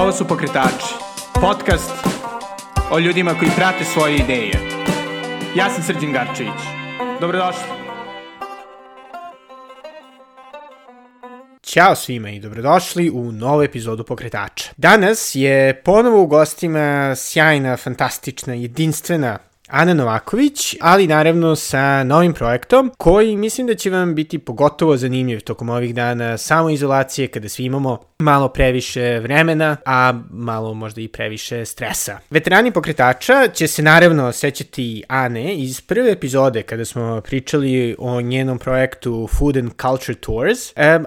Ovo su Pokretači, podcast o ljudima koji prate svoje ideje. Ja sam Srđan Garčević. Dobrodošli. Ćao svima i dobrodošli u novu epizodu Pokretača. Danas je ponovo u gostima sjajna, fantastična, jedinstvena Ana Novaković, ali naravno sa novim projektom koji mislim da će vam biti pogotovo zanimljiv tokom ovih dana samoizolacije kada svi imamo malo previše vremena, a malo možda i previše stresa. Veterani pokretača će se naravno sećati Ane iz prve epizode kada smo pričali o njenom projektu Food and Culture Tours,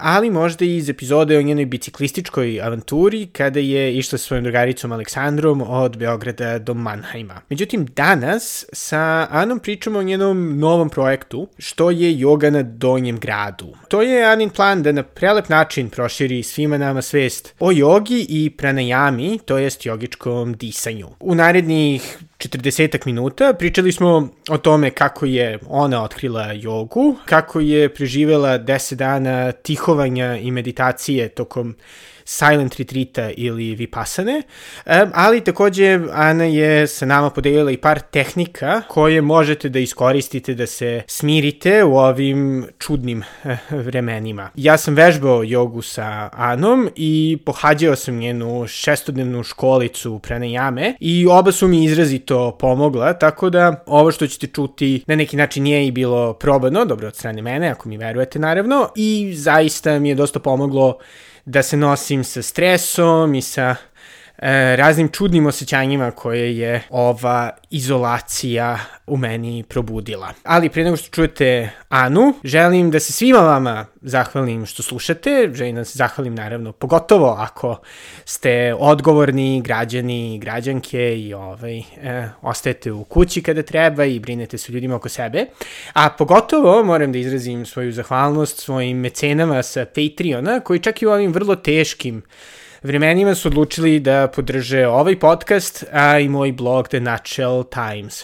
ali možda i iz epizode o njenoj biciklističkoj avanturi kada je išla svojom drugaricom Aleksandrom od Beograda do Mannheima. Međutim, danas sa Anom pričamo o njenom novom projektu, što je yoga na donjem gradu. To je Anin plan da na prelep način proširi svima nama svest o jogi i pranajami, to jest jogičkom disanju. U narednih 40 minuta pričali smo o tome kako je ona otkrila jogu, kako je preživela 10 dana tihovanja i meditacije tokom silent retreata ili vipassane, ali takođe Ana je sa nama podelila i par tehnika koje možete da iskoristite da se smirite u ovim čudnim eh, vremenima. Ja sam vežbao jogu sa Anom i pohađao sam njenu šestodnevnu školicu pranajame i oba su mi izrazito pomogla, tako da ovo što ćete čuti na neki način nije i bilo probano, dobro od strane mene, ako mi verujete naravno, i zaista mi je dosta pomoglo da se nosim sa stresom i sa e, raznim čudnim osjećanjima koje je ova izolacija u meni probudila. Ali pre nego što čujete Anu, želim da se svima vama zahvalim što slušate, želim da se zahvalim naravno pogotovo ako ste odgovorni građani i građanke i ovaj, e, ostajete u kući kada treba i brinete se ljudima oko sebe. A pogotovo moram da izrazim svoju zahvalnost svojim mecenama sa Patreona koji čak i u ovim vrlo teškim vremenima su odlučili da podrže ovaj podcast, a i moj blog The Nutshell Times.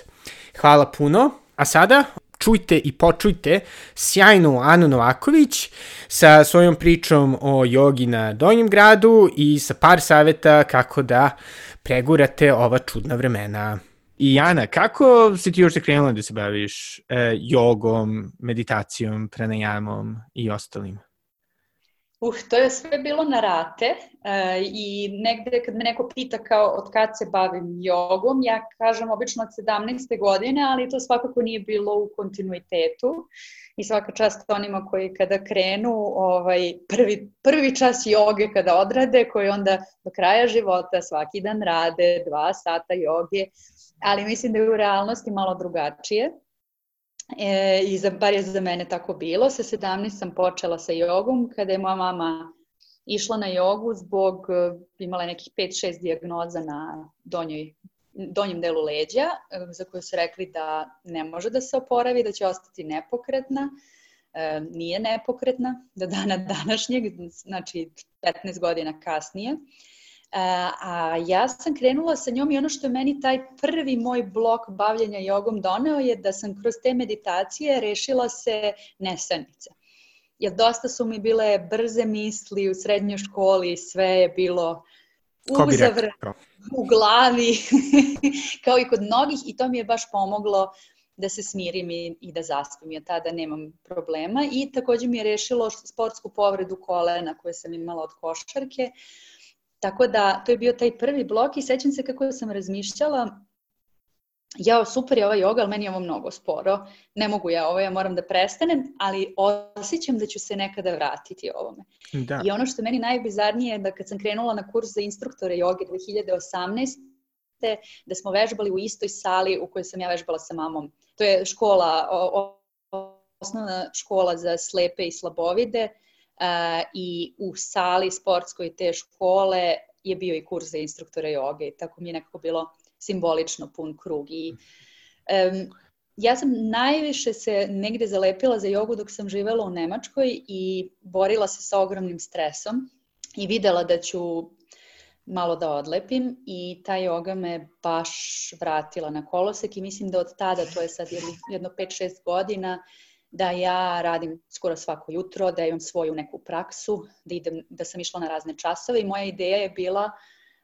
Hvala puno, a sada čujte i počujte sjajnu Anu Novaković sa svojom pričom o jogi na Donjem gradu i sa par saveta kako da pregurate ova čudna vremena. I Ana, kako si ti još krenula da se baviš e, jogom, meditacijom, pranajamom i ostalim? Uh, to je sve bilo na rate uh, i negde kad me neko pita kao od kad se bavim jogom, ja kažem obično od 17. godine, ali to svakako nije bilo u kontinuitetu i svaka čast onima koji kada krenu ovaj, prvi, prvi čas joge kada odrade, koji onda do kraja života svaki dan rade dva sata joge, ali mislim da je u realnosti malo drugačije. E, I za, bar je za mene tako bilo. Sa 17 sam počela sa jogom kada je moja mama išla na jogu zbog, e, imala nekih 5-6 dijagnoza na donjoj, donjem delu leđa, e, za koju su rekli da ne može da se oporavi, da će ostati nepokretna. E, nije nepokretna do dana današnjeg, znači 15 godina kasnije. A ja sam krenula sa njom i ono što je meni taj prvi moj blok bavljenja jogom doneo je da sam kroz te meditacije rešila se nesanice. Jer dosta su mi bile brze misli u srednjoj školi, sve je bilo uzavr u glavi, kao i kod mnogih i to mi je baš pomoglo da se smirim i, i da zaspim. Ja tada nemam problema i takođe mi je rešilo sportsku povredu kolena koje sam imala od košarke. Uh, Tako da, to je bio taj prvi blok i sećam se kako sam razmišljala, jao, super je ova joga, ali meni je ovo mnogo sporo, ne mogu ja ovo, ja moram da prestanem, ali osjećam da ću se nekada vratiti ovome. Da. I ono što je meni najbizarnije je da kad sam krenula na kurs za instruktore joge 2018 da smo vežbali u istoj sali u kojoj sam ja vežbala sa mamom. To je škola, o, o, osnovna škola za slepe i slabovide, i u sali sportskoj te škole je bio i kurs za instruktore joge i tako mi je nekako bilo simbolično pun krug i um, ja sam najviše se negde zalepila za jogu dok sam živela u Nemačkoj i borila se sa ogromnim stresom i videla da ću malo da odlepim i ta joga me baš vratila na kolosek i mislim da od tada, to je sad jedno, jedno 5-6 godina, da ja radim skoro svako jutro, da imam svoju neku praksu, da, idem, da sam išla na razne časove i moja ideja je bila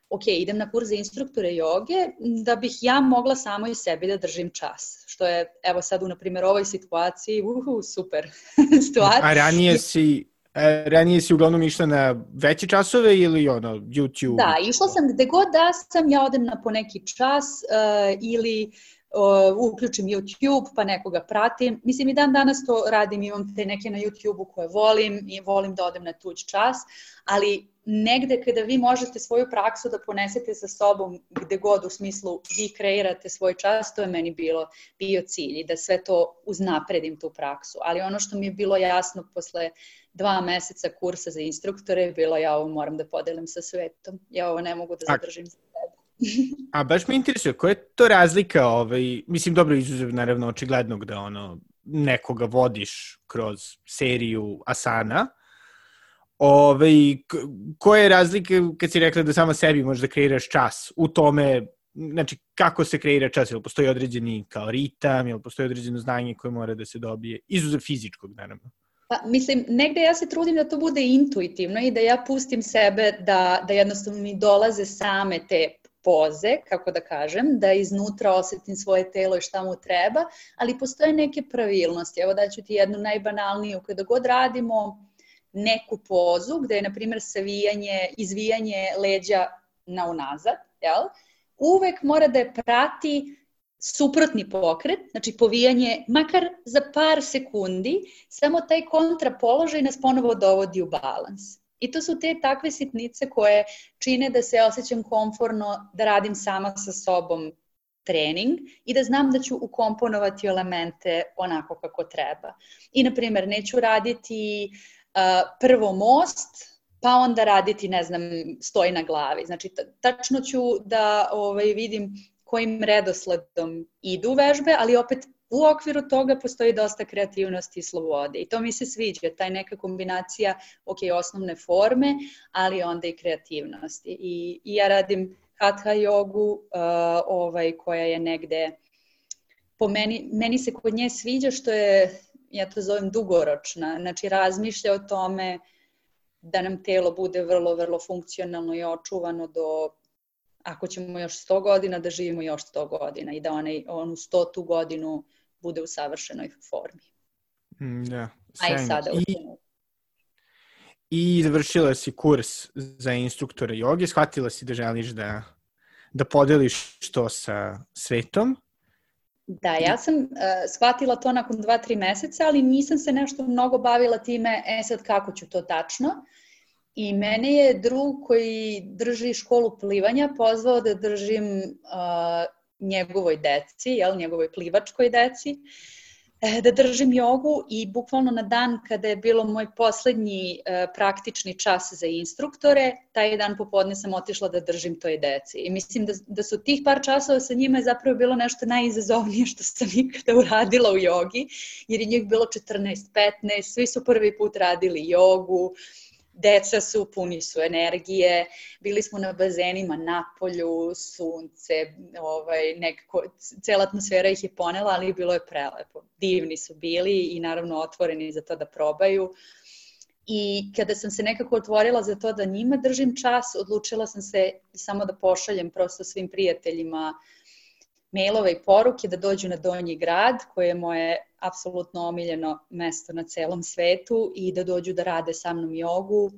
ok, idem na kurs za instruktore joge da bih ja mogla samo i sebi da držim čas. Što je, evo sad u, na primjer, ovoj situaciji, uhu, super stvar. A ranije si, ranije si uglavnom išla na veće časove ili ono, YouTube? Da, išla sam gde god da sam, ja odem na poneki čas uh, ili uh, uključim YouTube pa nekoga pratim. Mislim i dan danas to radim, imam te neke na YouTube-u koje volim i volim da odem na tuđ čas, ali negde kada vi možete svoju praksu da ponesete sa sobom gde god u smislu vi kreirate svoj čas, to je meni bilo bio cilj i da sve to uznapredim tu praksu. Ali ono što mi je bilo jasno posle dva meseca kursa za instruktore, bilo ja ovo moram da podelim sa svetom. Ja ovo ne mogu da zadržim za sebe. A baš me interesuje, koja je to razlika, ovaj, mislim, dobro, izuzev naravno očiglednog da ono, nekoga vodiš kroz seriju Asana, Ove, koja je razlika kad si rekla da sama sebi možeš da kreiraš čas u tome, znači kako se kreira čas, ili postoji određeni kao ritam, ili postoji određeno znanje koje mora da se dobije, izuzev fizičkog naravno. Pa, mislim, negde ja se trudim da to bude intuitivno i da ja pustim sebe da, da jednostavno mi dolaze same te poze, kako da kažem, da iznutra osetim svoje telo i šta mu treba, ali postoje neke pravilnosti. Evo daću ti jednu najbanalniju, kada god radimo neku pozu gde je, na primjer, savijanje, izvijanje leđa na unazad, jel? uvek mora da je prati suprotni pokret, znači povijanje makar za par sekundi, samo taj kontrapoložaj nas ponovo dovodi u balans. I to su te takve sitnice koje čine da se osjećam komforno da radim sama sa sobom trening i da znam da ću ukomponovati elemente onako kako treba. I, na primjer, neću raditi prvo most, pa onda raditi, ne znam, stoji na glavi. Znači, tačno ću da ovaj, vidim kojim redosledom idu vežbe, ali opet u okviru toga postoji dosta kreativnosti i slobode i to mi se sviđa, taj neka kombinacija, ok, osnovne forme, ali onda i kreativnosti. I, i ja radim hatha jogu, uh, ovaj, koja je negde, po meni, meni se kod nje sviđa što je ja to zovem dugoročna, znači razmišlja o tome da nam telo bude vrlo, vrlo funkcionalno i očuvano do ako ćemo još 100 godina da živimo još 100 godina i da onaj, onu 100 godinu bude u savršenoj formi. Mm, da, A i sada I, I završila si kurs za instruktore joge, shvatila si da želiš da, da podeliš to sa svetom Da, ja sam uh, shvatila to nakon dva, tri meseca, ali nisam se nešto mnogo bavila time, e sad kako ću to tačno. I mene je drug koji drži školu plivanja pozvao da držim uh, njegovoj deci, jel, njegovoj plivačkoj deci. E, da držim jogu i bukvalno na dan kada je bilo moj poslednji e, praktični čas za instruktore, taj dan popodne sam otišla da držim toj deci. I mislim da, da su tih par časova sa njima je zapravo bilo nešto najizazovnije što sam ikada uradila u jogi, jer je njih bilo 14-15, svi su prvi put radili jogu, deca su, puni su energije, bili smo na bazenima na polju, sunce, ovaj, nekako, cela atmosfera ih je ponela, ali bilo je prelepo. Divni su bili i naravno otvoreni za to da probaju. I kada sam se nekako otvorila za to da njima držim čas, odlučila sam se samo da pošaljem prosto svim prijateljima mailove i poruke da dođu na Donji grad, koje je moje apsolutno omiljeno mesto na celom svetu i da dođu da rade sa mnom jogu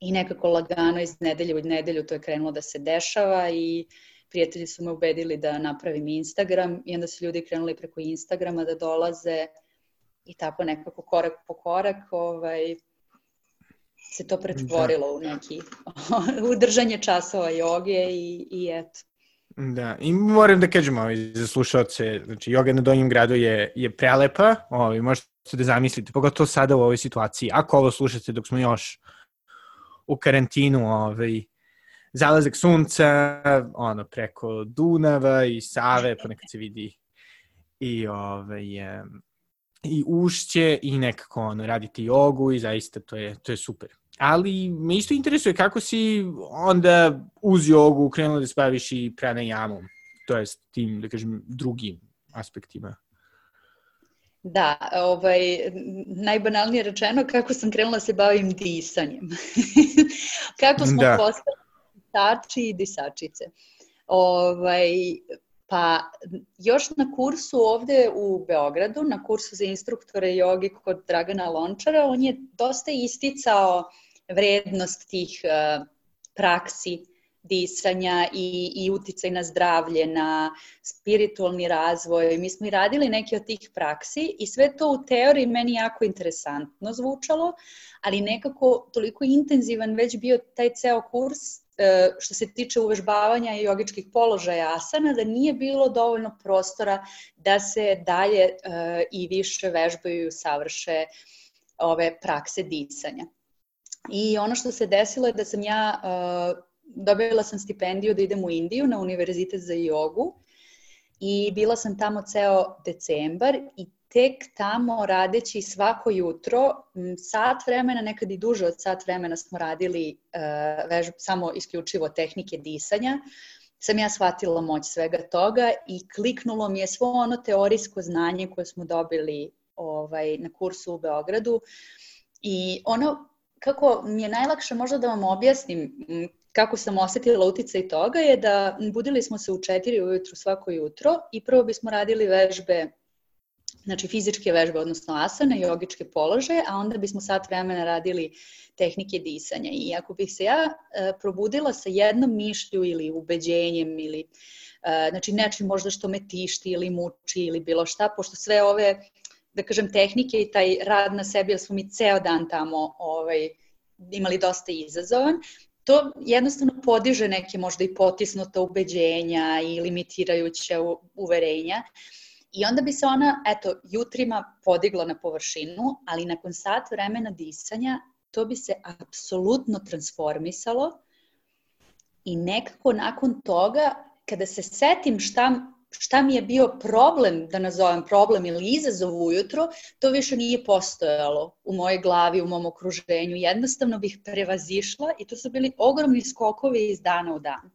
i nekako lagano iz nedelje u nedelju to je krenulo da se dešava i prijatelji su me ubedili da napravim Instagram i onda su ljudi krenuli preko Instagrama da dolaze i tako nekako korak po korak ovaj, se to pretvorilo da. u neki u držanje časova joge i, i eto. Da, i moram da kažem ovaj, za slušalce, znači joga na Donjem gradu je, je prelepa, ovaj, možete da zamislite, pogotovo sada u ovoj situaciji, ako ovo slušate dok smo još u karantinu, ovaj, zalazak sunca, ono, preko Dunava i Save, ponekad se vidi i, ovaj, i ušće i nekako ono, radite jogu i zaista to je, to je super ali me isto interesuje kako si onda uz jogu krenula da se baviš i pranayamom, to je tim, da kažem, drugim aspektima. Da, ovaj, najbanalnije rečeno kako sam krenula da se bavim disanjem. kako smo da. postali disači i disačice. Ovaj, pa još na kursu ovde u Beogradu, na kursu za instruktore jogi kod Dragana Lončara, on je dosta isticao vrednost tih uh, praksi disanja i, i uticaj na zdravlje, na spiritualni razvoj. Mi smo i radili neke od tih praksi i sve to u teoriji meni jako interesantno zvučalo, ali nekako toliko intenzivan već bio taj ceo kurs e, što se tiče uvežbavanja i jogičkih položaja asana, da nije bilo dovoljno prostora da se dalje e, i više vežbaju i savrše ove prakse disanja. I ono što se desilo je da sam ja uh, dobila sam stipendiju da idem u Indiju na univerzitet za jogu i bila sam tamo ceo decembar i tek tamo radeći svako jutro, sat vremena, nekad i duže od sat vremena smo radili uh, samo isključivo tehnike disanja, sam ja shvatila moć svega toga i kliknulo mi je svo ono teorijsko znanje koje smo dobili ovaj, na kursu u Beogradu i ono kako mi je najlakše možda da vam objasnim kako sam osetila uticaj toga je da budili smo se u četiri ujutru svako jutro i prvo bismo radili vežbe znači fizičke vežbe, odnosno asane, jogičke položaje, a onda bismo sat vremena radili tehnike disanja. I ako bih se ja e, probudila sa jednom mišlju ili ubeđenjem ili e, znači nečim možda što me tišti ili muči ili bilo šta, pošto sve ove da kažem tehnike i taj rad na sebi, jer smo mi ceo dan tamo ovaj, imali dosta izazovan, to jednostavno podiže neke možda i potisnuta ubeđenja i limitirajuće uverenja. I onda bi se ona, eto, jutrima podigla na površinu, ali nakon sat vremena disanja to bi se apsolutno transformisalo i nekako nakon toga, kada se setim šta šta mi je bio problem, da nazovem problem ili izazov ujutro, to više nije postojalo u mojoj glavi, u mom okruženju. Jednostavno bih prevazišla i to su bili ogromni skokovi iz dana u dan.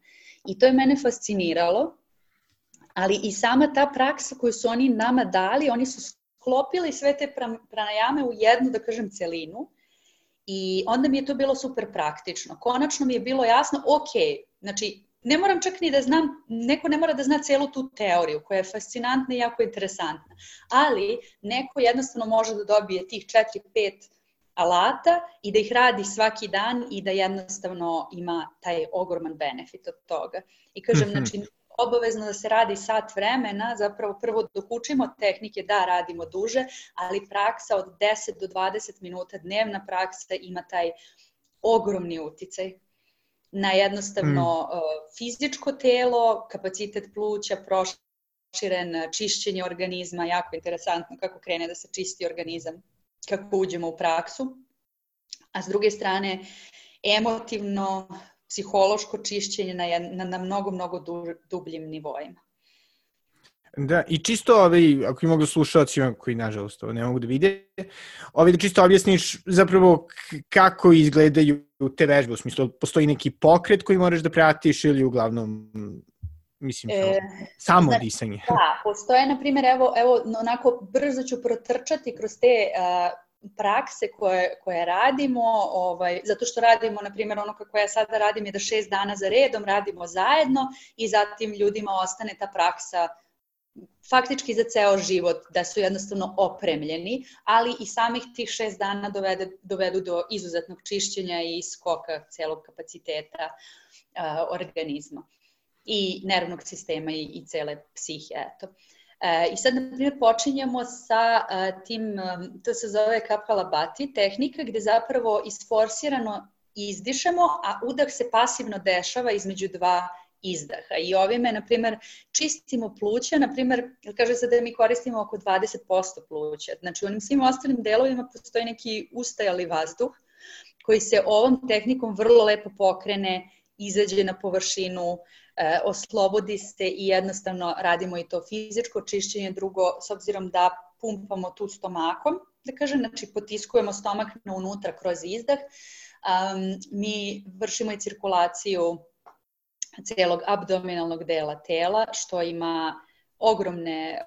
I to je mene fasciniralo, ali i sama ta praksa koju su oni nama dali, oni su sklopili sve te pranajame u jednu, da kažem, celinu. I onda mi je to bilo super praktično. Konačno mi je bilo jasno, ok, znači ne moram čak ni da znam, neko ne mora da zna celu tu teoriju koja je fascinantna i jako interesantna, ali neko jednostavno može da dobije tih 4-5 alata i da ih radi svaki dan i da jednostavno ima taj ogroman benefit od toga. I kažem, mm -hmm. znači, obavezno da se radi sat vremena, zapravo prvo dok učimo tehnike da radimo duže, ali praksa od 10 do 20 minuta dnevna praksa ima taj ogromni uticaj na jednostavno mm. fizičko telo, kapacitet pluća, proširen čišćenje organizma, jako interesantno kako krene da se čisti organizam, kako uđemo u praksu. A s druge strane, emotivno, psihološko čišćenje na, na, na mnogo, mnogo dubljim nivoima. Da, i čisto, ovaj, ako ima da slušalcima koji nažalost ovo ne mogu da vide, ovaj, da čisto objasniš zapravo kako izgledaju te vežbe, u smislu postoji neki pokret koji moraš da pratiš ili uglavnom mislim, e, samo znači, disanje. Da, postoje, na primjer, evo, evo, onako brzo ću protrčati kroz te uh, prakse koje, koje radimo, ovaj, zato što radimo, na primjer, ono kako ja sada radim je da šest dana za redom radimo zajedno i zatim ljudima ostane ta praksa faktički za ceo život, da su jednostavno opremljeni, ali i samih tih šest dana dovede, dovedu do izuzetnog čišćenja i skoka celog kapaciteta uh, organizma i nervnog sistema i, i cele psihe. Eto. E, I sad, na primjer, počinjemo sa uh, tim, to se zove kapalabati, tehnika gde zapravo isforsirano izdišemo, a udah se pasivno dešava između dva izdaha. I ovime, na primer, čistimo pluća, na primer, kaže se da mi koristimo oko 20% pluća. Znači, u onim svim ostalim delovima postoji neki ustajali vazduh koji se ovom tehnikom vrlo lepo pokrene, izađe na površinu, e, oslobodi se i jednostavno radimo i to fizičko čišćenje, drugo, s obzirom da pumpamo tu stomakom, da kažem, znači potiskujemo stomak na unutra kroz izdah, um, mi vršimo i cirkulaciju celog abdominalnog dela tela, što ima ogromne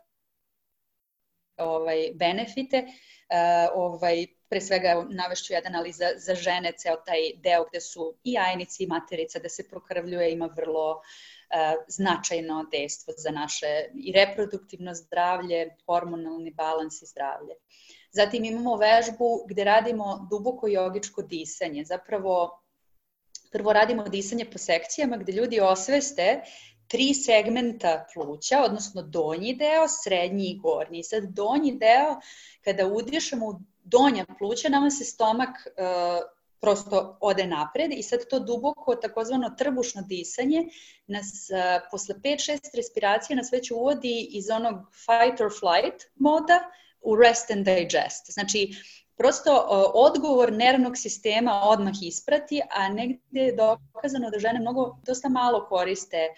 ovaj benefite. Uh, ovaj pre svega navešću jedan, ali za, za žene ceo taj deo gde su i jajnici i materica, da se prokrvljuje, ima vrlo uh, značajno dejstvo za naše i reproduktivno zdravlje, hormonalni balans i zdravlje. Zatim imamo vežbu gde radimo duboko jogičko disanje. Zapravo, prvo radimo disanje po sekcijama gde ljudi osveste tri segmenta pluća, odnosno donji deo, srednji i gornji. Sad donji deo, kada udišemo u donja pluća, nama se stomak uh, prosto ode napred i sad to duboko, takozvano trbušno disanje nas uh, posle 5-6 respiracija nas već uvodi iz onog fight or flight moda u rest and digest. Znači, prosto odgovor nervnog sistema odmah isprati, a negde je dokazano da žene mnogo, dosta malo koriste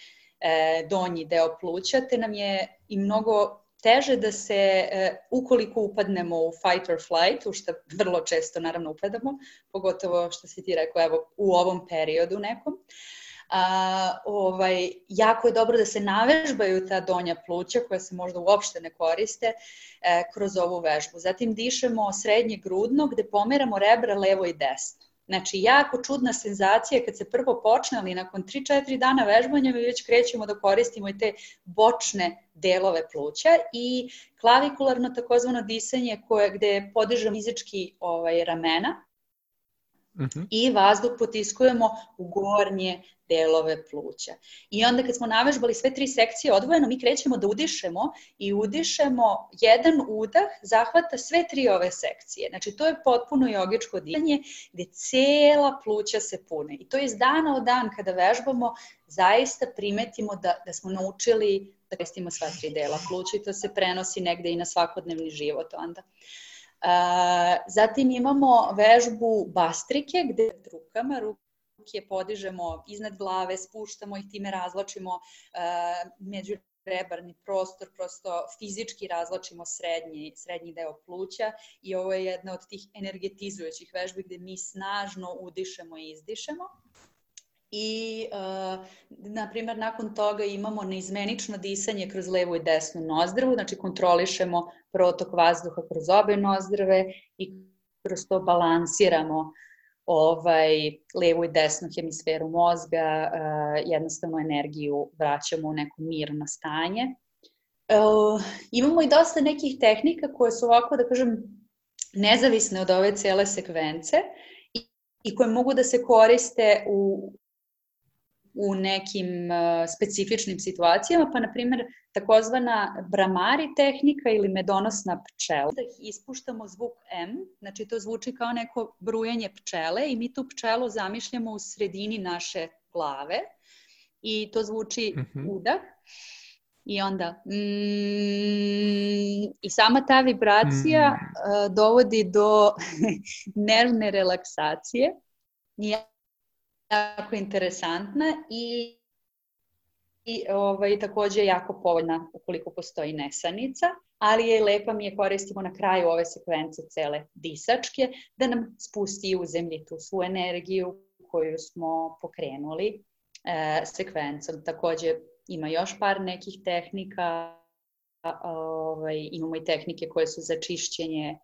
e, donji deo pluća, te nam je i mnogo teže da se, e, ukoliko upadnemo u fight or flight, u što vrlo često naravno upadamo, pogotovo što si ti rekao evo, u ovom periodu nekom, a, ovaj, jako je dobro da se navežbaju ta donja pluća koja se možda uopšte ne koriste e, kroz ovu vežbu. Zatim dišemo srednje grudno gde pomeramo rebra levo i desno. Znači, jako čudna senzacija kad se prvo počne, ali nakon 3-4 dana vežbanja mi već krećemo da koristimo i te bočne delove pluća i klavikularno takozvano disanje koje, gde podižemo fizički ovaj, ramena, Uh mhm. -huh. i vazduh potiskujemo u gornje delove pluća. I onda kad smo navežbali sve tri sekcije odvojeno, mi krećemo da udišemo i udišemo jedan udah zahvata sve tri ove sekcije. Znači to je potpuno jogičko disanje gde cela pluća se pune. I to je iz dana u dan kada vežbamo zaista primetimo da, da smo naučili da koristimo sva tri dela pluća i to se prenosi negde i na svakodnevni život onda. Uh, zatim imamo vežbu bastrike gde rukama, ruke podižemo iznad glave, spuštamo ih, time razločimo uh, među rebarni prostor, prosto fizički razločimo srednji, srednji deo pluća i ovo je jedna od tih energetizujućih vežbi gde mi snažno udišemo i izdišemo i, uh, na primjer, nakon toga imamo neizmenično disanje kroz levu i desnu nozdrvu, znači kontrolišemo protok vazduha kroz obe nozdrave i kroz to balansiramo ovaj, levu i desnu hemisferu mozga, uh, jednostavno energiju vraćamo u neko mirno stanje. Uh, imamo i dosta nekih tehnika koje su ovako, da kažem, nezavisne od ove cele sekvence i koje mogu da se koriste u, u nekim uh, specifičnim situacijama, pa na primjer takozvana bramari tehnika ili medonosna pčela, da ispuštamo zvuk M, znači to zvuči kao neko brujanje pčele i mi tu pčelu zamišljamo u sredini naše glave i to zvuči mm -hmm. udah i onda mm, i sama ta vibracija mm. uh, dovodi do nervne relaksacije i jako interesantna i, i ovaj, takođe jako povoljna ukoliko postoji nesanica, ali je lepa mi je koristimo na kraju ove sekvence cele disačke, da nam spusti u zemlji tu svu energiju koju smo pokrenuli e, sekvencom. Takođe ima još par nekih tehnika, ovaj, imamo i tehnike koje su za čišćenje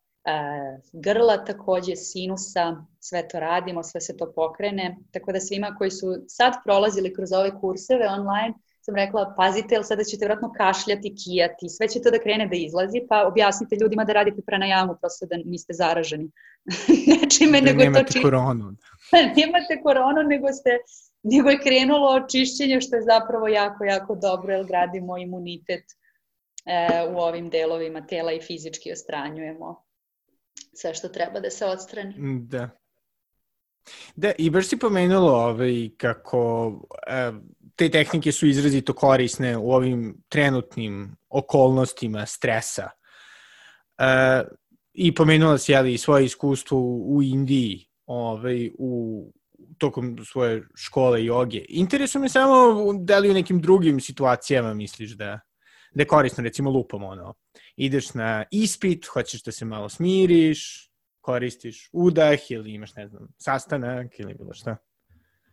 grla takođe, sinusa, sve to radimo, sve se to pokrene, tako da svima koji su sad prolazili kroz ove kurseve online, sam rekla, pazite, jer sada ćete vratno kašljati, kijati, sve će to da krene da izlazi, pa objasnite ljudima da radite pranajamu, prosto da niste zaraženi nečime, da nego to či... koronu. nemate koronu, nego ste nego je krenulo očišćenje, što je zapravo jako, jako dobro, jer gradimo imunitet e, u ovim delovima tela i fizički ostranjujemo sve što treba da se odstrani. Da. Da, i baš si pomenulo ovaj, kako e, te tehnike su izrazito korisne u ovim trenutnim okolnostima stresa. E, I pomenula si jeli, svoje iskustvo u Indiji, ovaj, u tokom svoje škole joge. Interesuje me samo da li u nekim drugim situacijama misliš da, da je korisno, recimo lupom ono, ideš na ispit, hoćeš da se malo smiriš, koristiš udah ili imaš, ne znam, sastanak ili bilo šta.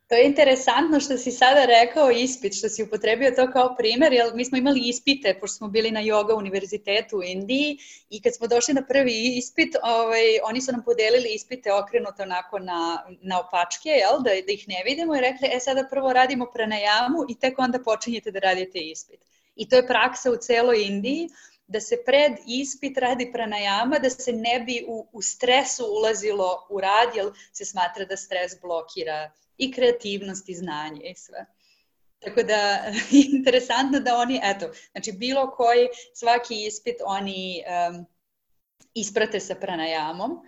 To je interesantno što si sada rekao ispit, što si upotrebio to kao primer, jer mi smo imali ispite, pošto smo bili na yoga univerzitetu u Indiji i kad smo došli na prvi ispit, ovaj, oni su nam podelili ispite okrenute onako na, na opačke, jel, da, da ih ne vidimo i rekli, e sada prvo radimo pranajamu i tek onda počinjete da radite ispit. I to je praksa u celoj Indiji, da se pred ispit radi pranajama, da se ne bi u, u stresu ulazilo u rad, jer se smatra da stres blokira i kreativnost i znanje i sve. Tako da, interesantno da oni, eto, znači bilo koji, svaki ispit oni um, isprate sa pranajamom.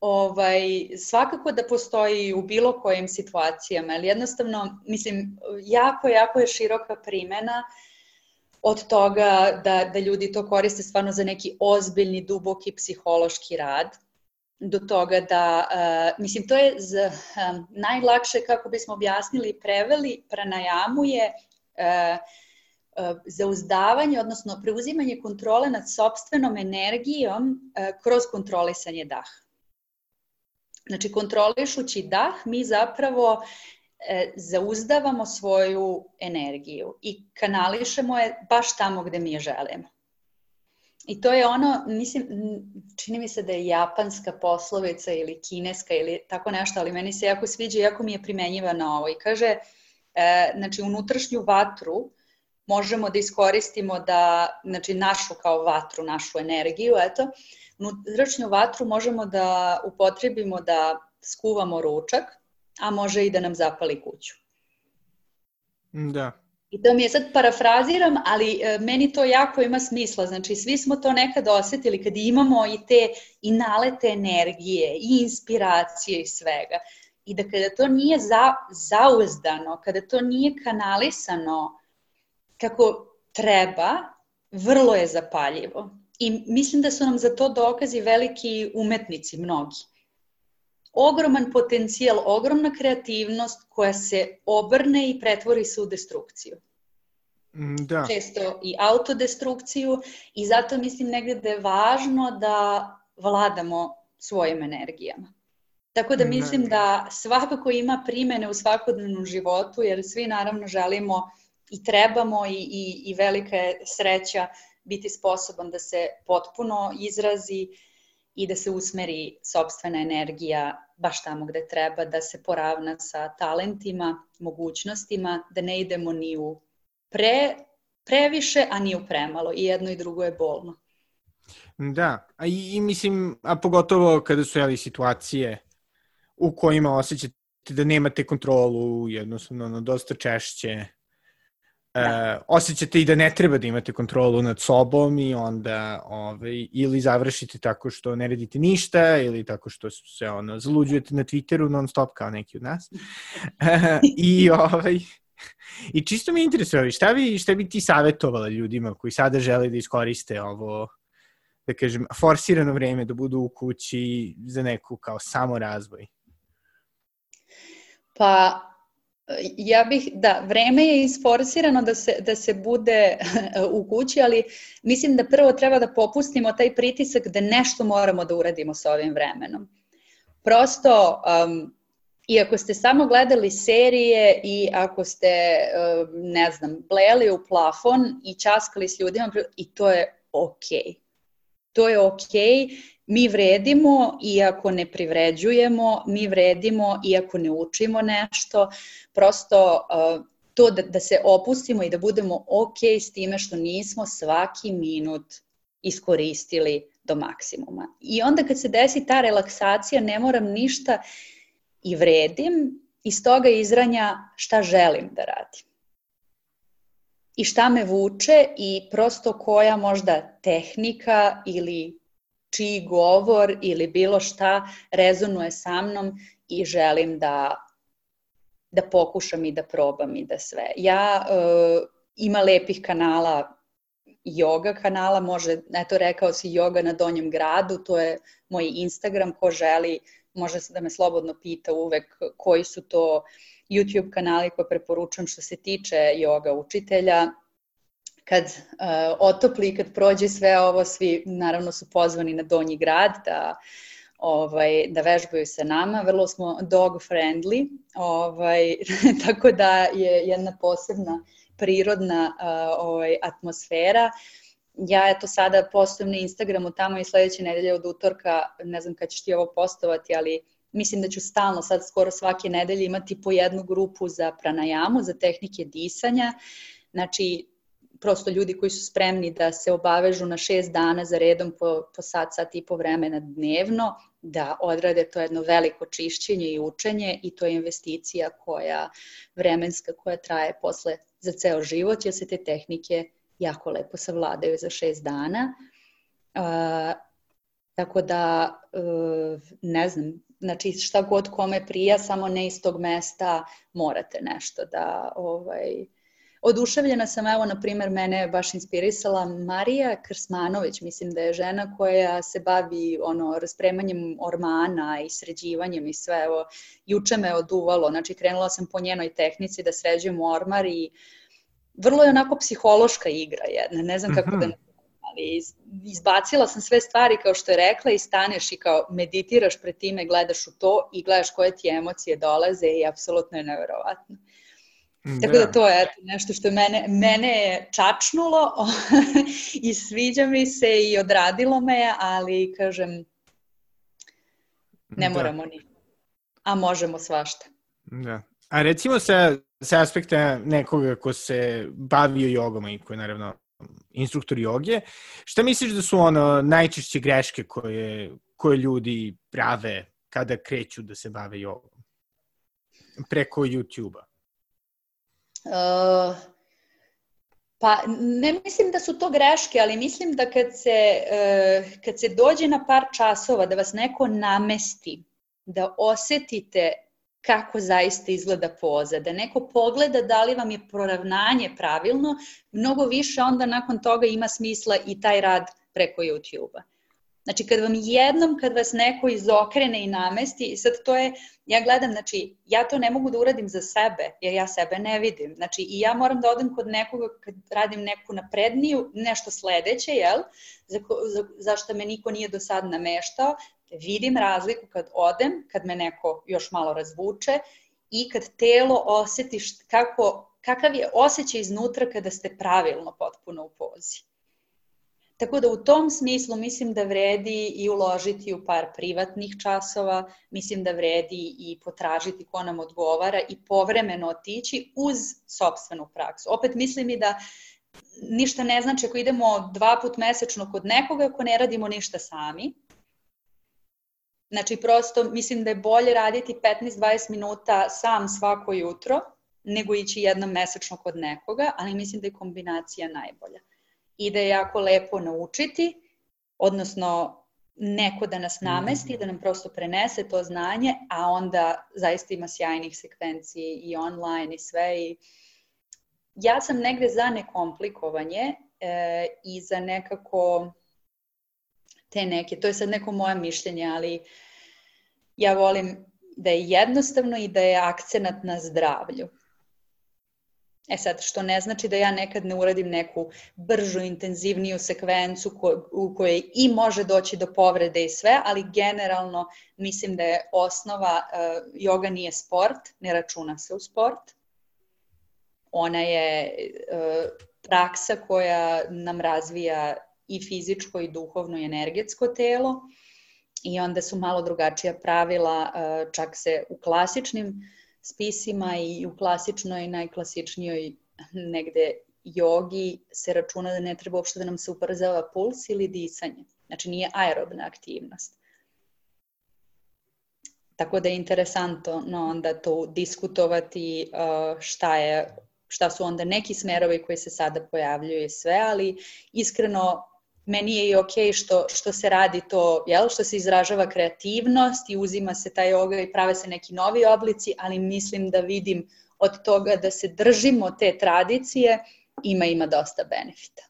Ovaj, svakako da postoji u bilo kojim situacijama, ali jednostavno, mislim, jako, jako je široka primena od toga da, da ljudi to koriste stvarno za neki ozbiljni, duboki psihološki rad do toga da, uh, mislim, to je z, um, najlakše kako bismo objasnili i preveli, pranajamu je uh, uh, zauzdavanje, odnosno preuzimanje kontrole nad sobstvenom energijom uh, kroz kontrolisanje daha. Znači, kontrolišući dah, mi zapravo zauzdavamo svoju energiju i kanališemo je baš tamo gde mi je želimo. I to je ono, mislim, čini mi se da je japanska poslovica ili kineska ili tako nešto, ali meni se jako sviđa, jako mi je primenjiva na ovo. I kaže, e, znači, unutrašnju vatru možemo da iskoristimo da, znači, našu kao vatru, našu energiju, eto, unutrašnju vatru možemo da upotrebimo da skuvamo ručak, a može i da nam zapali kuću. Da. I to mi je sad parafraziram, ali e, meni to jako ima smisla. Znači, svi smo to nekad osetili kad imamo i te i nalete energije i inspiracije i svega. I da kada to nije za, zauzdano, kada to nije kanalisano kako treba, vrlo je zapaljivo. I mislim da su nam za to dokazi veliki umetnici, mnogi ogroman potencijal, ogromna kreativnost koja se obrne i pretvori se u destrukciju. Mm, da. Često i autodestrukciju i zato mislim negde da je važno da vladamo svojim energijama. Tako da mislim da svakako ima primene u svakodnevnom životu, jer svi naravno želimo i trebamo i, i, i velika je sreća biti sposoban da se potpuno izrazi i da se usmeri sobstvena energija baš tamo gde treba, da se poravna sa talentima, mogućnostima, da ne idemo ni u pre, previše, a ni u premalo. I jedno i drugo je bolno. Da, a i, i mislim, a pogotovo kada su jeli situacije u kojima osjećate da nemate kontrolu, jednostavno, no, dosta češće da. uh, osjećate i da ne treba da imate kontrolu nad sobom i onda ovaj, ili završite tako što ne radite ništa ili tako što se ono, zaluđujete na Twitteru non stop kao neki od nas. Uh, I ovaj, I čisto mi interesuje, šta bi, šta bi ti savjetovala ljudima koji sada žele da iskoriste ovo, da kažem, forsirano vreme da budu u kući za neku kao samo razvoj? Pa, ja bih, da, vreme je isforsirano da se, da se bude u kući, ali mislim da prvo treba da popustimo taj pritisak da nešto moramo da uradimo sa ovim vremenom. Prosto, um, i ako ste samo gledali serije i ako ste, um, ne znam, bleli u plafon i časkali s ljudima, i to je okej. Okay. To je okej okay mi vredimo iako ne privređujemo, mi vredimo iako ne učimo nešto, prosto to da, da se opustimo i da budemo ok s time što nismo svaki minut iskoristili do maksimuma. I onda kad se desi ta relaksacija, ne moram ništa i vredim, iz toga izranja šta želim da radim. I šta me vuče i prosto koja možda tehnika ili čiji govor ili bilo šta rezonuje sa mnom i želim da, da pokušam i da probam i da sve. Ja uh, ima lepih kanala yoga kanala, može, eto rekao si yoga na Donjem gradu, to je moj Instagram, ko želi može da me slobodno pita uvek koji su to YouTube kanali koje preporučujem što se tiče yoga učitelja kad uh, otopli, kad prođe sve ovo, svi naravno su pozvani na Donji grad da ovaj, da vežbaju sa nama, vrlo smo dog friendly, ovaj, tako da je jedna posebna prirodna uh, ovaj, atmosfera. Ja eto sada postojem na Instagramu tamo i sledeće nedelje od utorka, ne znam kad ćeš ti ovo postovati, ali mislim da ću stalno sad skoro svake nedelje imati po jednu grupu za pranajamu, za tehnike disanja. Znači, prosto ljudi koji su spremni da se obavežu na šest dana za redom po, po sat, sat i po vremena dnevno, da odrade to jedno veliko čišćenje i učenje i to je investicija koja vremenska koja traje posle za ceo život, jer se te tehnike jako lepo savladaju za šest dana. Uh, tako da, uh, ne znam, znači šta god kome prija, samo ne iz tog mesta morate nešto da ovaj, Oduševljena sam, evo, na primer, mene je baš inspirisala Marija Krsmanović, mislim da je žena koja se bavi ono, raspremanjem ormana i sređivanjem i sve, evo, juče me oduvalo, znači krenula sam po njenoj tehnici da sređujem ormar i vrlo je onako psihološka igra jedna, ne znam kako da mhm. ali izbacila sam sve stvari kao što je rekla i staneš i kao meditiraš pred time, gledaš u to i gledaš koje ti emocije dolaze i apsolutno je neverovatno. Tako da. da to je nešto što mene, mene je čačnulo i sviđa mi se i odradilo me, ali kažem, ne da. moramo ni. A možemo svašta. Da. A recimo sa, sa aspekta nekoga ko se bavio jogom i ko je naravno instruktor joge, šta misliš da su ono najčešće greške koje, koje ljudi prave kada kreću da se bave jogom? Preko YouTube-a. Uh, pa ne mislim da su to greške, ali mislim da kad se, uh, kad se dođe na par časova, da vas neko namesti, da osetite kako zaista izgleda poza, da neko pogleda da li vam je proravnanje pravilno, mnogo više onda nakon toga ima smisla i taj rad preko YouTube-a. Znači, kad vam jednom, kad vas neko izokrene i namesti, i sad to je, ja gledam, znači, ja to ne mogu da uradim za sebe, jer ja sebe ne vidim. Znači, i ja moram da odem kod nekoga kad radim neku napredniju, nešto sledeće, jel? Za, za, zašto me niko nije do sad nameštao, vidim razliku kad odem, kad me neko još malo razvuče i kad telo osetiš kako, kakav je osjećaj iznutra kada ste pravilno potpuno u pozi. Tako da u tom smislu mislim da vredi i uložiti u par privatnih časova, mislim da vredi i potražiti ko nam odgovara i povremeno otići uz sobstvenu praksu. Opet mislim i da ništa ne znači ako idemo dva put mesečno kod nekoga ako ne radimo ništa sami. Znači prosto mislim da je bolje raditi 15-20 minuta sam svako jutro nego ići jednom mesečno kod nekoga, ali mislim da je kombinacija najbolja i da je jako lepo naučiti, odnosno neko da nas namesti, mhm. da nam prosto prenese to znanje, a onda zaista ima sjajnih sekvenciji i online i sve. I ja sam negde za nekomplikovanje e, i za nekako te neke, to je sad neko moje mišljenje, ali ja volim da je jednostavno i da je akcenat na zdravlju. E sad, što ne znači da ja nekad ne uradim neku bržu, intenzivniju sekvencu ko, u kojoj i može doći do povrede i sve, ali generalno mislim da je osnova, uh, yoga nije sport, ne računa se u sport. Ona je uh, praksa koja nam razvija i fizičko i duhovno i energetsko telo i onda su malo drugačija pravila, uh, čak se u klasičnim spisima i u klasičnoj, najklasičnijoj negde jogi se računa da ne treba uopšte da nam se uprzava puls ili disanje. Znači nije aerobna aktivnost. Tako da je interesantno no, onda to diskutovati šta je šta su onda neki smerovi koji se sada pojavljuju i sve, ali iskreno meni je i ok što, što se radi to, jel, što se izražava kreativnost i uzima se taj yoga i prave se neki novi oblici, ali mislim da vidim od toga da se držimo te tradicije, ima ima dosta benefita.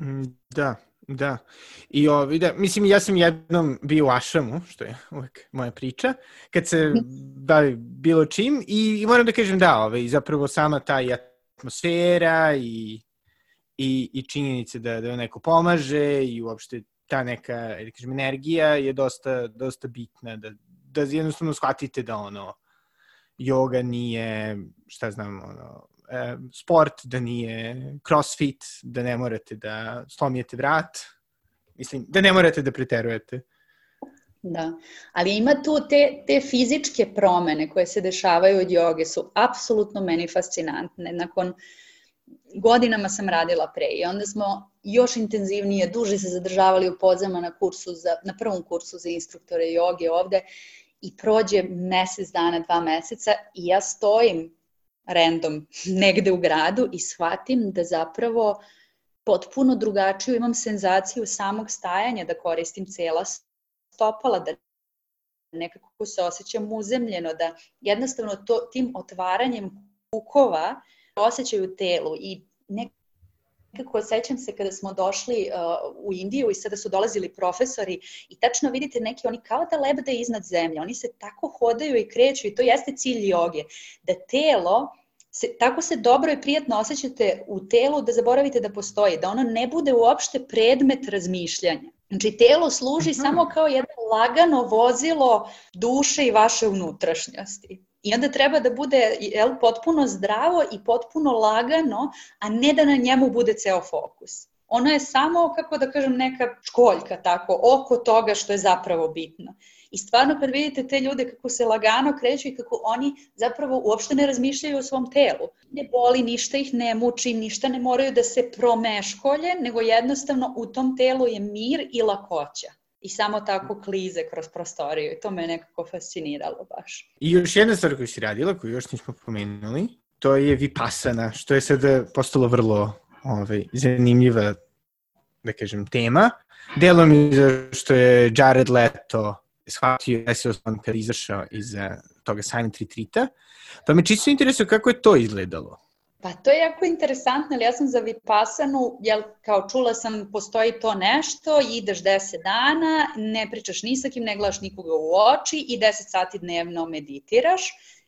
Mm, da, da. I ovi, da, mislim, ja sam jednom bio u Ašamu, što je uvek moja priča, kad se mhm. bavi bilo čim i, i moram da kažem da, ovaj, zapravo sama ta atmosfera i i, i činjenice da, da neko pomaže i uopšte ta neka da kažem, energija je dosta, dosta bitna, da, da jednostavno shvatite da ono, yoga nije, šta znam, ono, e, sport, da nije crossfit, da ne morate da slomijete vrat, mislim, da ne morate da preterujete. Da, ali ima tu te, te fizičke promene koje se dešavaju od joge su apsolutno meni fascinantne. Nakon godinama sam radila pre i onda smo još intenzivnije, duže se zadržavali u podzema na kursu za, na prvom kursu za instruktore joge ovde i prođe mesec dana, dva meseca i ja stojim random negde u gradu i shvatim da zapravo potpuno drugačiju imam senzaciju samog stajanja, da koristim cela stopala, da nekako se osjećam uzemljeno, da jednostavno to, tim otvaranjem kukova osjećaju u telu i nekako sećam se kada smo došli uh, u Indiju i sada su dolazili profesori i tačno vidite neki oni kao da lebde iznad zemlje, oni se tako hodaju i kreću i to jeste cilj joge, da telo se, tako se dobro i prijatno osjećate u telu da zaboravite da postoji, da ono ne bude uopšte predmet razmišljanja. Znači, telo služi Aha. samo kao jedno lagano vozilo duše i vaše unutrašnjosti. I onda treba da bude jel, potpuno zdravo i potpuno lagano, a ne da na njemu bude ceo fokus. Ono je samo, kako da kažem, neka školjka tako, oko toga što je zapravo bitno. I stvarno kad vidite te ljude kako se lagano kreću i kako oni zapravo uopšte ne razmišljaju o svom telu. Ne boli, ništa ih ne muči, ništa ne moraju da se promeškolje, nego jednostavno u tom telu je mir i lakoća i samo tako klize kroz prostoriju i to me nekako fasciniralo baš. I još jedna stvar koju si radila, koju još nismo pomenuli, to je Vipassana, što je sada postalo vrlo ovaj, zanimljiva, da kažem, tema. Delom je što je Jared Leto shvatio desio sam kada izašao iz toga Silent Retreata. Pa me čisto interesuje kako je to izgledalo. Pa to je jako interesantno, ali ja sam za Vipassanu, jel, kao čula sam, postoji to nešto, ideš 10 dana, ne pričaš ni sa kim, ne gledaš nikoga u oči i 10 sati dnevno meditiraš.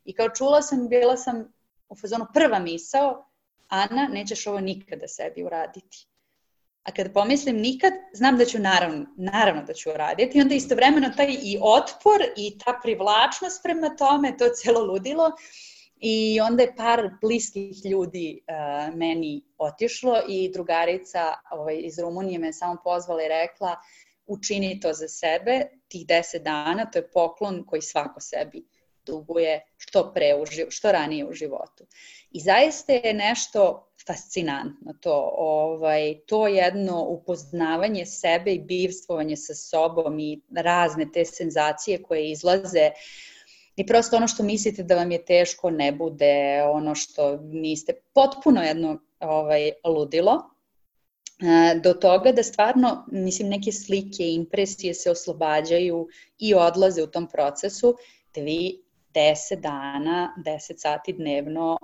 I kao čula sam, bila sam u fazonu prva misao, Ana, nećeš ovo nikada sebi uraditi. A kad pomislim nikad, znam da ću naravno, naravno da ću uraditi. I onda istovremeno taj i otpor i ta privlačnost prema tome, to celo ludilo. I onda je par bliskih ljudi uh, meni otišlo i drugarica ovaj, iz Rumunije me samo pozvala i rekla učini to za sebe, tih deset dana, to je poklon koji svako sebi duguje što pre, u, što ranije u životu. I zaista je nešto fascinantno to, ovaj, to jedno upoznavanje sebe i bivstvovanje sa sobom i razne te senzacije koje izlaze i prosto ono što mislite da vam je teško ne bude ono što niste, potpuno jedno ovaj, ludilo, e, do toga da stvarno, mislim, neke slike, impresije se oslobađaju i odlaze u tom procesu, da vi 10 dana, 10 sati dnevno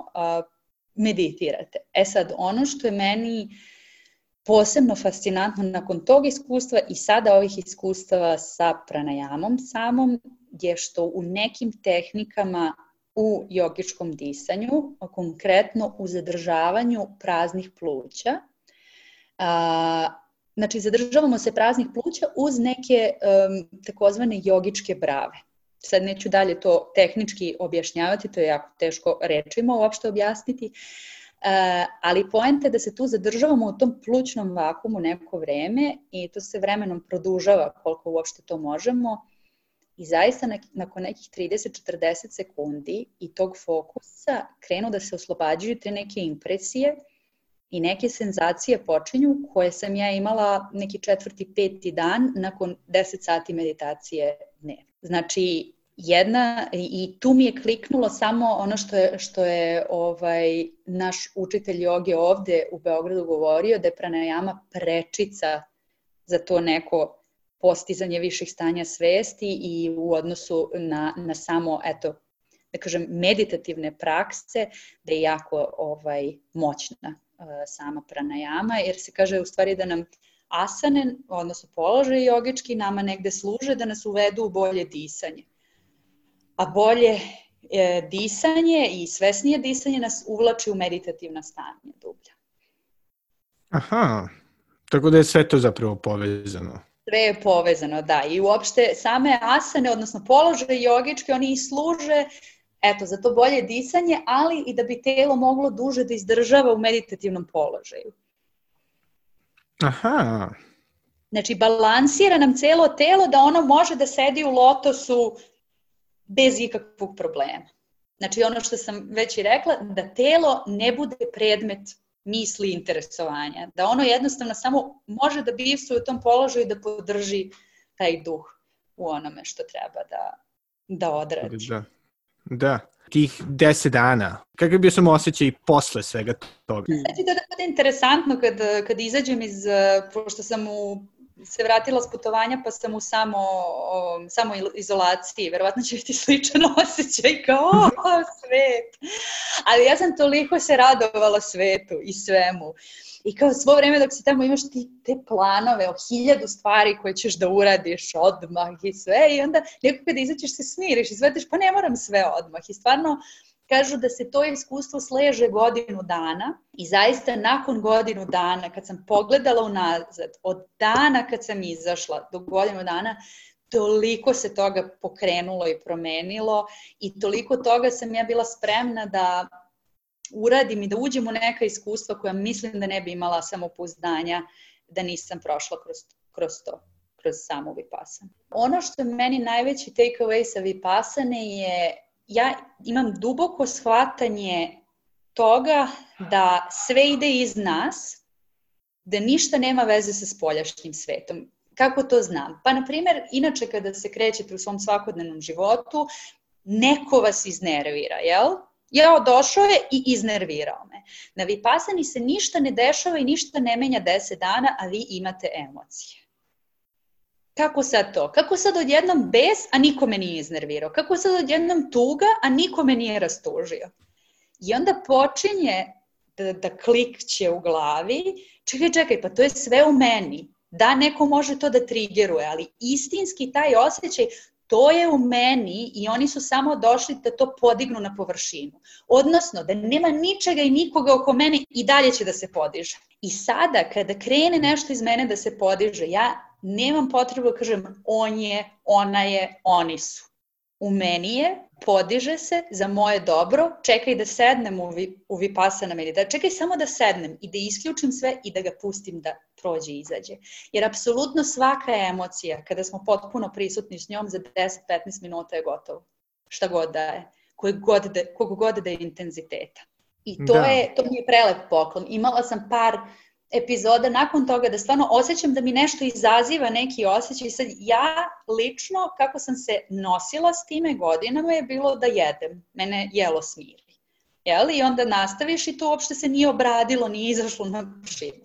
meditirate. E sad, ono što je meni posebno fascinantno nakon tog iskustva i sada ovih iskustava sa pranajamom samom je što u nekim tehnikama u jogičkom disanju, konkretno u zadržavanju praznih pluća, a, znači zadržavamo se praznih pluća uz neke um, takozvane jogičke brave. Sad neću dalje to tehnički objašnjavati, to je jako teško rečima uopšte objasniti, ali poenta je da se tu zadržavamo u tom plućnom vakumu neko vreme i to se vremenom produžava koliko uopšte to možemo i zaista nakon nekih 30-40 sekundi i tog fokusa krenu da se oslobađaju te neke impresije i neke senzacije počinju koje sam ja imala neki četvrti, peti dan nakon 10 sati meditacije dnevno. Znači, jedna, i tu mi je kliknulo samo ono što je, što je ovaj, naš učitelj joge ovde u Beogradu govorio, da je pranajama prečica za to neko postizanje viših stanja svesti i u odnosu na, na samo, eto, da kažem, meditativne prakse, da je jako ovaj, moćna uh, sama pranajama, jer se kaže u stvari da nam asane, odnosno položaj jogički, nama negde služe da nas uvedu u bolje disanje a bolje e, disanje i svesnije disanje nas uvlači u meditativna stanja dublja. Aha, tako da je sve to zapravo povezano. Sve je povezano, da. I uopšte same asane, odnosno položaje jogičke, oni i služe eto, za to bolje disanje, ali i da bi telo moglo duže da izdržava u meditativnom položaju. Aha. Znači, balansira nam celo telo da ono može da sedi u lotosu bez ikakvog problema. Znači, ono što sam već i rekla, da telo ne bude predmet misli i interesovanja. Da ono jednostavno samo može da bivsuje u tom položaju da podrži taj duh u onome što treba da, da odradi. Da. Da. Tih deset dana. Kako je bio sam osjećaj posle svega toga? Znači da, da bude interesantno kad, kad izađem iz, eh, pošto sam u se vratila s putovanja pa sam u samo, o, samo izolaciji. Verovatno će biti sličan osjećaj kao o, svet. Ali ja sam toliko se radovala svetu i svemu. I kao svo vreme dok si tamo imaš ti te planove o hiljadu stvari koje ćeš da uradiš odmah i sve i onda nekako kada izaćeš se smiriš i sveteš pa ne moram sve odmah i stvarno Kažu da se to iskustvo sleže godinu dana i zaista nakon godinu dana, kad sam pogledala unazad, od dana kad sam izašla do godinu dana, toliko se toga pokrenulo i promenilo i toliko toga sam ja bila spremna da uradim i da uđem u neka iskustva koja mislim da ne bi imala samopouzdanja da nisam prošla kroz, kroz to kroz samu Vipassana. Ono što je meni najveći take away sa Vipassane je ja imam duboko shvatanje toga da sve ide iz nas, da ništa nema veze sa spoljašnjim svetom. Kako to znam? Pa, na primjer, inače kada se krećete u svom svakodnevnom životu, neko vas iznervira, jel? Ja došao je i iznervirao me. Na Vipasani se ništa ne dešava i ništa ne menja 10 dana, a vi imate emocije. Kako sad to? Kako sad odjednom bes, a niko me nije iznervirao? Kako sad odjednom tuga, a niko me nije rastužio? I onda počinje da, da klikće u glavi, čekaj, čekaj, pa to je sve u meni. Da, neko može to da trigeruje, ali istinski taj osjećaj, to je u meni i oni su samo došli da to podignu na površinu. Odnosno, da nema ničega i nikoga oko mene i dalje će da se podiže. I sada, kada krene nešto iz mene da se podiže, ja nemam potrebu da kažem on je, ona je, oni su. U meni je, podiže se za moje dobro, čekaj da sednem u, vi, u Vipassana meditaciju, čekaj samo da sednem i da isključim sve i da ga pustim da prođe i izađe. Jer apsolutno svaka emocija, kada smo potpuno prisutni s njom, za 10-15 minuta je gotovo. Šta god da je. Koje god da, kog god da je intenziteta. I to, da. je, to mi je prelep poklon. Imala sam par epizoda nakon toga da stvarno osjećam da mi nešto izaziva neki osjećaj. Sad ja lično kako sam se nosila s time godinama je bilo da jedem. Mene jelo smiri. Jel? I onda nastaviš i to uopšte se nije obradilo, nije izašlo na površinu.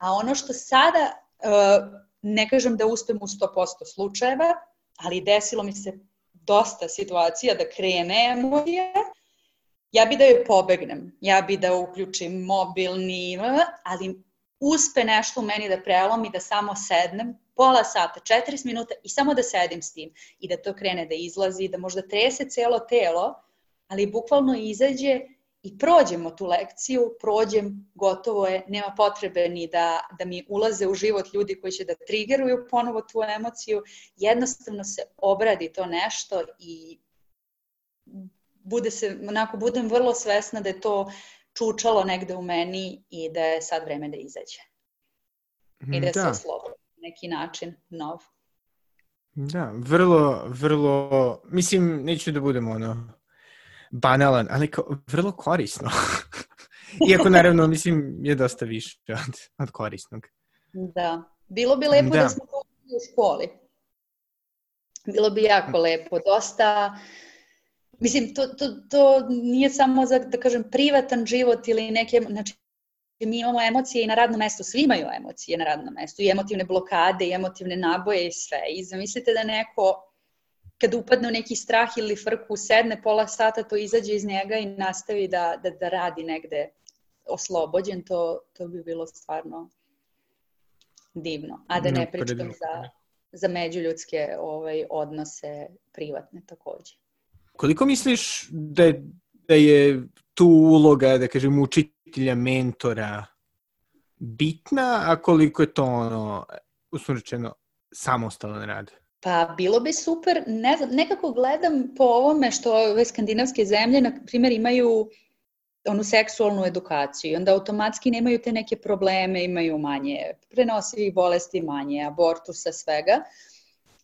A ono što sada, uh, ne kažem da uspem u 100% slučajeva, ali desilo mi se dosta situacija da krene emocije, ja bi da joj pobegnem, ja bi da uključim mobilni, ali uspe nešto u meni da prelomi, da samo sednem, pola sata, 40 minuta i samo da sedim s tim i da to krene da izlazi, da možda trese celo telo, ali bukvalno izađe i prođemo tu lekciju, prođem, gotovo je, nema potrebe ni da, da mi ulaze u život ljudi koji će da trigeruju ponovo tu emociju, jednostavno se obradi to nešto i bude se, onako, budem vrlo svesna da je to čučalo negde u meni i da je sad vreme da izađe. I da, da. se oslobodi neki način nov. Da, vrlo, vrlo, mislim, neću da budem ono banalan, ali kao, vrlo korisno. Iako naravno, mislim, je dosta više od, od korisnog. Da, bilo bi lepo da, da smo to u školi. Bilo bi jako lepo. Dosta, Mislim, to, to, to nije samo za, da kažem, privatan život ili neke, znači, mi imamo emocije i na radnom mestu, svi imaju emocije na radnom mestu, i emotivne blokade, i emotivne naboje i sve. I zamislite da neko, kad upadne u neki strah ili frku, sedne pola sata, to izađe iz njega i nastavi da, da, da radi negde oslobođen, to, to bi bilo stvarno divno. A da ne pričam za, za međuljudske ovaj, odnose privatne takođe. Koliko misliš da je, da je tu uloga, da kažem, učitelja, mentora bitna, a koliko je to ono, usmrčeno, samostalan rad? Pa bilo bi super, ne znam, nekako gledam po ovome što ove skandinavske zemlje, na primjer, imaju onu seksualnu edukaciju i onda automatski nemaju te neke probleme, imaju manje prenosivih bolesti, manje abortusa, svega.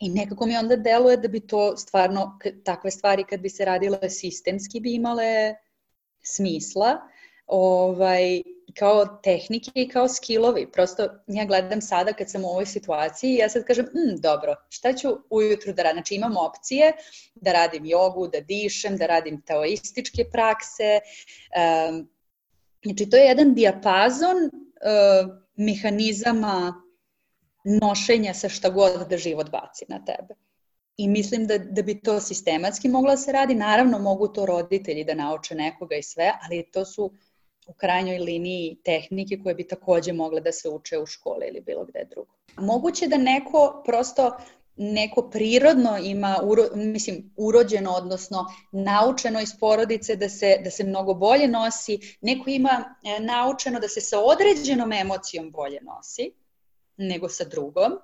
I nekako mi onda deluje da bi to stvarno, takve stvari kad bi se radile sistemski bi imale smisla. Ovaj, kao tehnike i kao skillovi. Prosto ja gledam sada kad sam u ovoj situaciji i ja sad kažem, mm, dobro, šta ću ujutru da radim? Znači imam opcije da radim jogu, da dišem, da radim taoističke prakse. Um, znači to je jedan dijapazon uh, mehanizama nošenja sa šta god da život baci na tebe. I mislim da, da bi to sistematski moglo da se radi. Naravno, mogu to roditelji da nauče nekoga i sve, ali to su u krajnjoj liniji tehnike koje bi takođe mogle da se uče u škole ili bilo gde drugo. Moguće da neko prosto neko prirodno ima, uro, mislim, urođeno, odnosno naučeno iz porodice da se, da se mnogo bolje nosi, neko ima e, naučeno da se sa određenom emocijom bolje nosi nego sa drugom,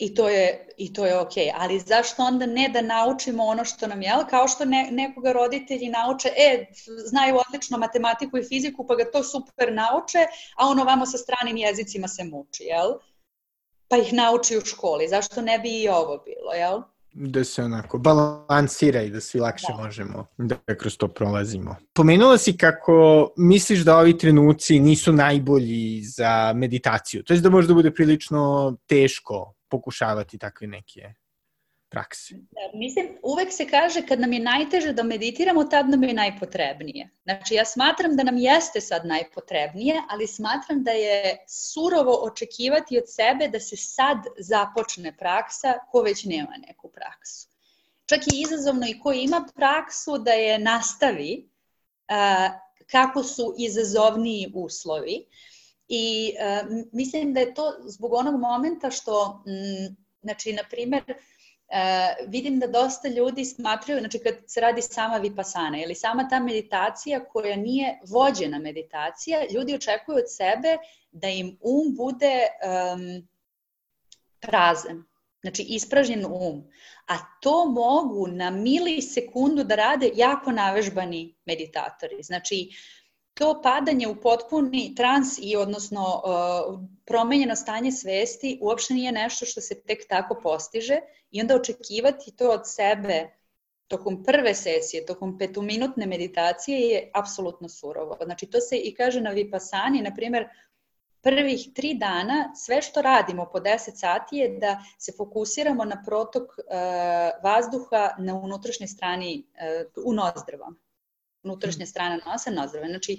I to je, i to je ok. Ali zašto onda ne da naučimo ono što nam je, kao što ne, nekoga roditelji nauče, e, znaju odlično matematiku i fiziku, pa ga to super nauče, a ono vamo sa stranim jezicima se muči, jel? Pa ih nauči u školi. Zašto ne bi i ovo bilo, jel? Da se onako balansira i da svi lakše da. možemo da kroz to prolazimo. Pomenula si kako misliš da ovi trenuci nisu najbolji za meditaciju, to je da možda bude prilično teško pokušavati takve neke prakse. Da, mislim, uvek se kaže kad nam je najteže da meditiramo, tad nam je najpotrebnije. Znači, ja smatram da nam jeste sad najpotrebnije, ali smatram da je surovo očekivati od sebe da se sad započne praksa ko već nema neku praksu. Čak i izazovno i ko ima praksu da je nastavi a, kako su izazovniji uslovi. I uh, mislim da je to zbog onog momenta što, m, znači, na primer, uh, vidim da dosta ljudi smatraju, znači kad se radi sama vipasana ili sama ta meditacija koja nije vođena meditacija, ljudi očekuju od sebe da im um bude um, prazan, znači ispražnjen um. A to mogu na milisekundu da rade jako navežbani meditatori. Znači, to padanje u potpuni trans i odnosno uh, promenjeno stanje svesti uopšte nije nešto što se tek tako postiže i onda očekivati to od sebe tokom prve sesije, tokom petominutne meditacije je apsolutno surovo. Znači to se i kaže na Vipassani, na primjer, prvih tri dana sve što radimo po 10 sati je da se fokusiramo na protok uh, vazduha na unutrašnjoj strani uh, u nozdrvama unutrašnja strana nosa, nozdrave. Znači,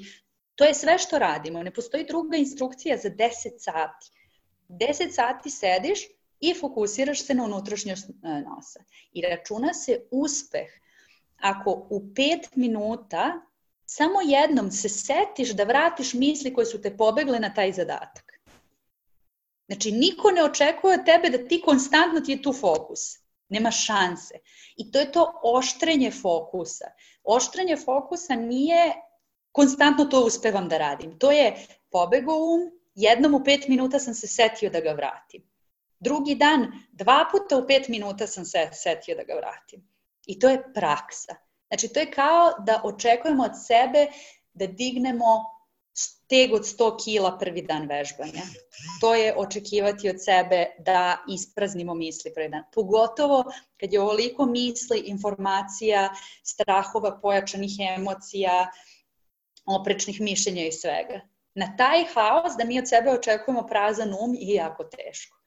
to je sve što radimo. Ne postoji druga instrukcija za 10 sati. 10 sati sediš i fokusiraš se na unutrašnjoš e, nosa. I računa se uspeh ako u 5 minuta samo jednom se setiš da vratiš misli koje su te pobegle na taj zadatak. Znači, niko ne očekuje od tebe da ti konstantno ti je tu fokus. Nema šanse. I to je to oštrenje fokusa. Oštrenje fokusa nije konstantno to uspevam da radim. To je pobego um, jednom u pet minuta sam se setio da ga vratim. Drugi dan, dva puta u pet minuta sam se setio da ga vratim. I to je praksa. Znači, to je kao da očekujemo od sebe da dignemo steg od 100 kila prvi dan vežbanja. To je očekivati od sebe da ispraznimo misli prvi dan. Pogotovo kad je ovoliko misli, informacija, strahova, pojačanih emocija, oprečnih mišljenja i svega. Na taj haos da mi od sebe očekujemo prazan um i jako teško.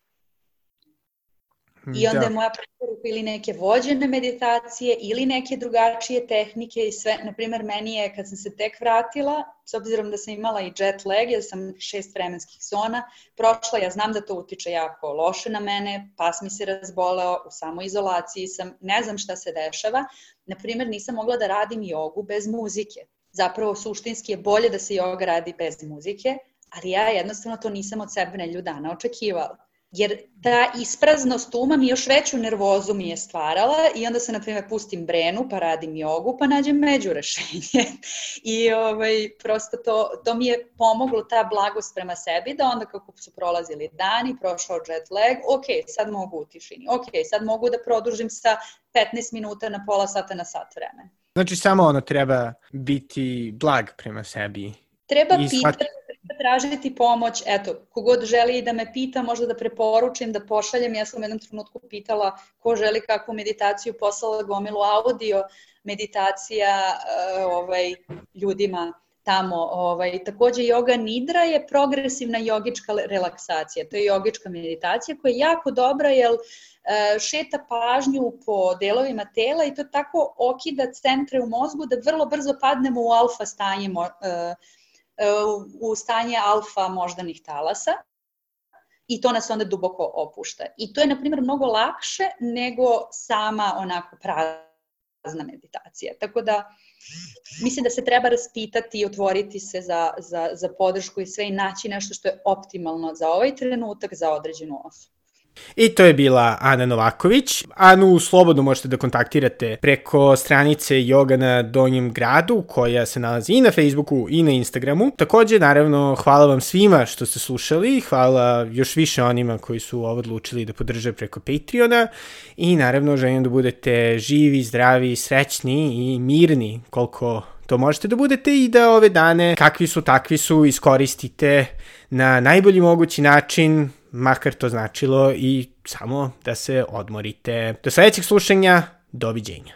I onda da. je moja preporuka ili neke vođene meditacije ili neke drugačije tehnike i sve. Naprimer, meni je kad sam se tek vratila, s obzirom da sam imala i jet lag, jer sam šest vremenskih zona prošla, ja znam da to utiče jako loše na mene, pas mi se razboleo, u samoizolaciji sam, ne znam šta se dešava. Naprimer, nisam mogla da radim jogu bez muzike. Zapravo, suštinski je bolje da se joga radi bez muzike, ali ja jednostavno to nisam od sebe nelju dana očekivala jer ta ispraznost uma mi još veću nervozu mi je stvarala i onda se, na primjer, pustim brenu, pa radim jogu, pa nađem među rešenje. I ovaj, prosto to, to mi je pomoglo ta blagost prema sebi, da onda kako su prolazili dani, prošao jet lag, ok, sad mogu u tišini, ok, sad mogu da produžim sa 15 minuta na pola sata na sat vremena. Znači samo ono treba biti blag prema sebi. Treba pitati tražiti pomoć, eto, kogod želi da me pita, možda da preporučim, da pošaljem, ja sam u jednom trenutku pitala ko želi kakvu meditaciju, poslala gomilu audio meditacija uh, ovaj, ljudima tamo. Ovaj, takođe, yoga nidra je progresivna jogička relaksacija. To je jogička meditacija koja je jako dobra jer uh, šeta pažnju po delovima tela i to tako okida centre u mozgu da vrlo brzo padnemo u alfa stanje uh, u stanje alfa moždanih talasa i to nas onda duboko opušta. I to je, na primjer, mnogo lakše nego sama onako prazna meditacija. Tako da, mislim da se treba raspitati i otvoriti se za, za, za podršku i sve i naći nešto što je optimalno za ovaj trenutak, za određenu osobu. I to je bila Ana Novaković. Anu slobodno možete da kontaktirate preko stranice Yoga na Donjem gradu, koja se nalazi i na Facebooku i na Instagramu. Takođe, naravno, hvala vam svima što ste slušali, hvala još više onima koji su ovo odlučili da podrže preko Patreona i naravno želim da budete živi, zdravi, srećni i mirni koliko to možete da budete i da ove dane kakvi su takvi su iskoristite na najbolji mogući način makar to značilo i samo da se odmorite. Do sledećeg slušanja, doviđenja.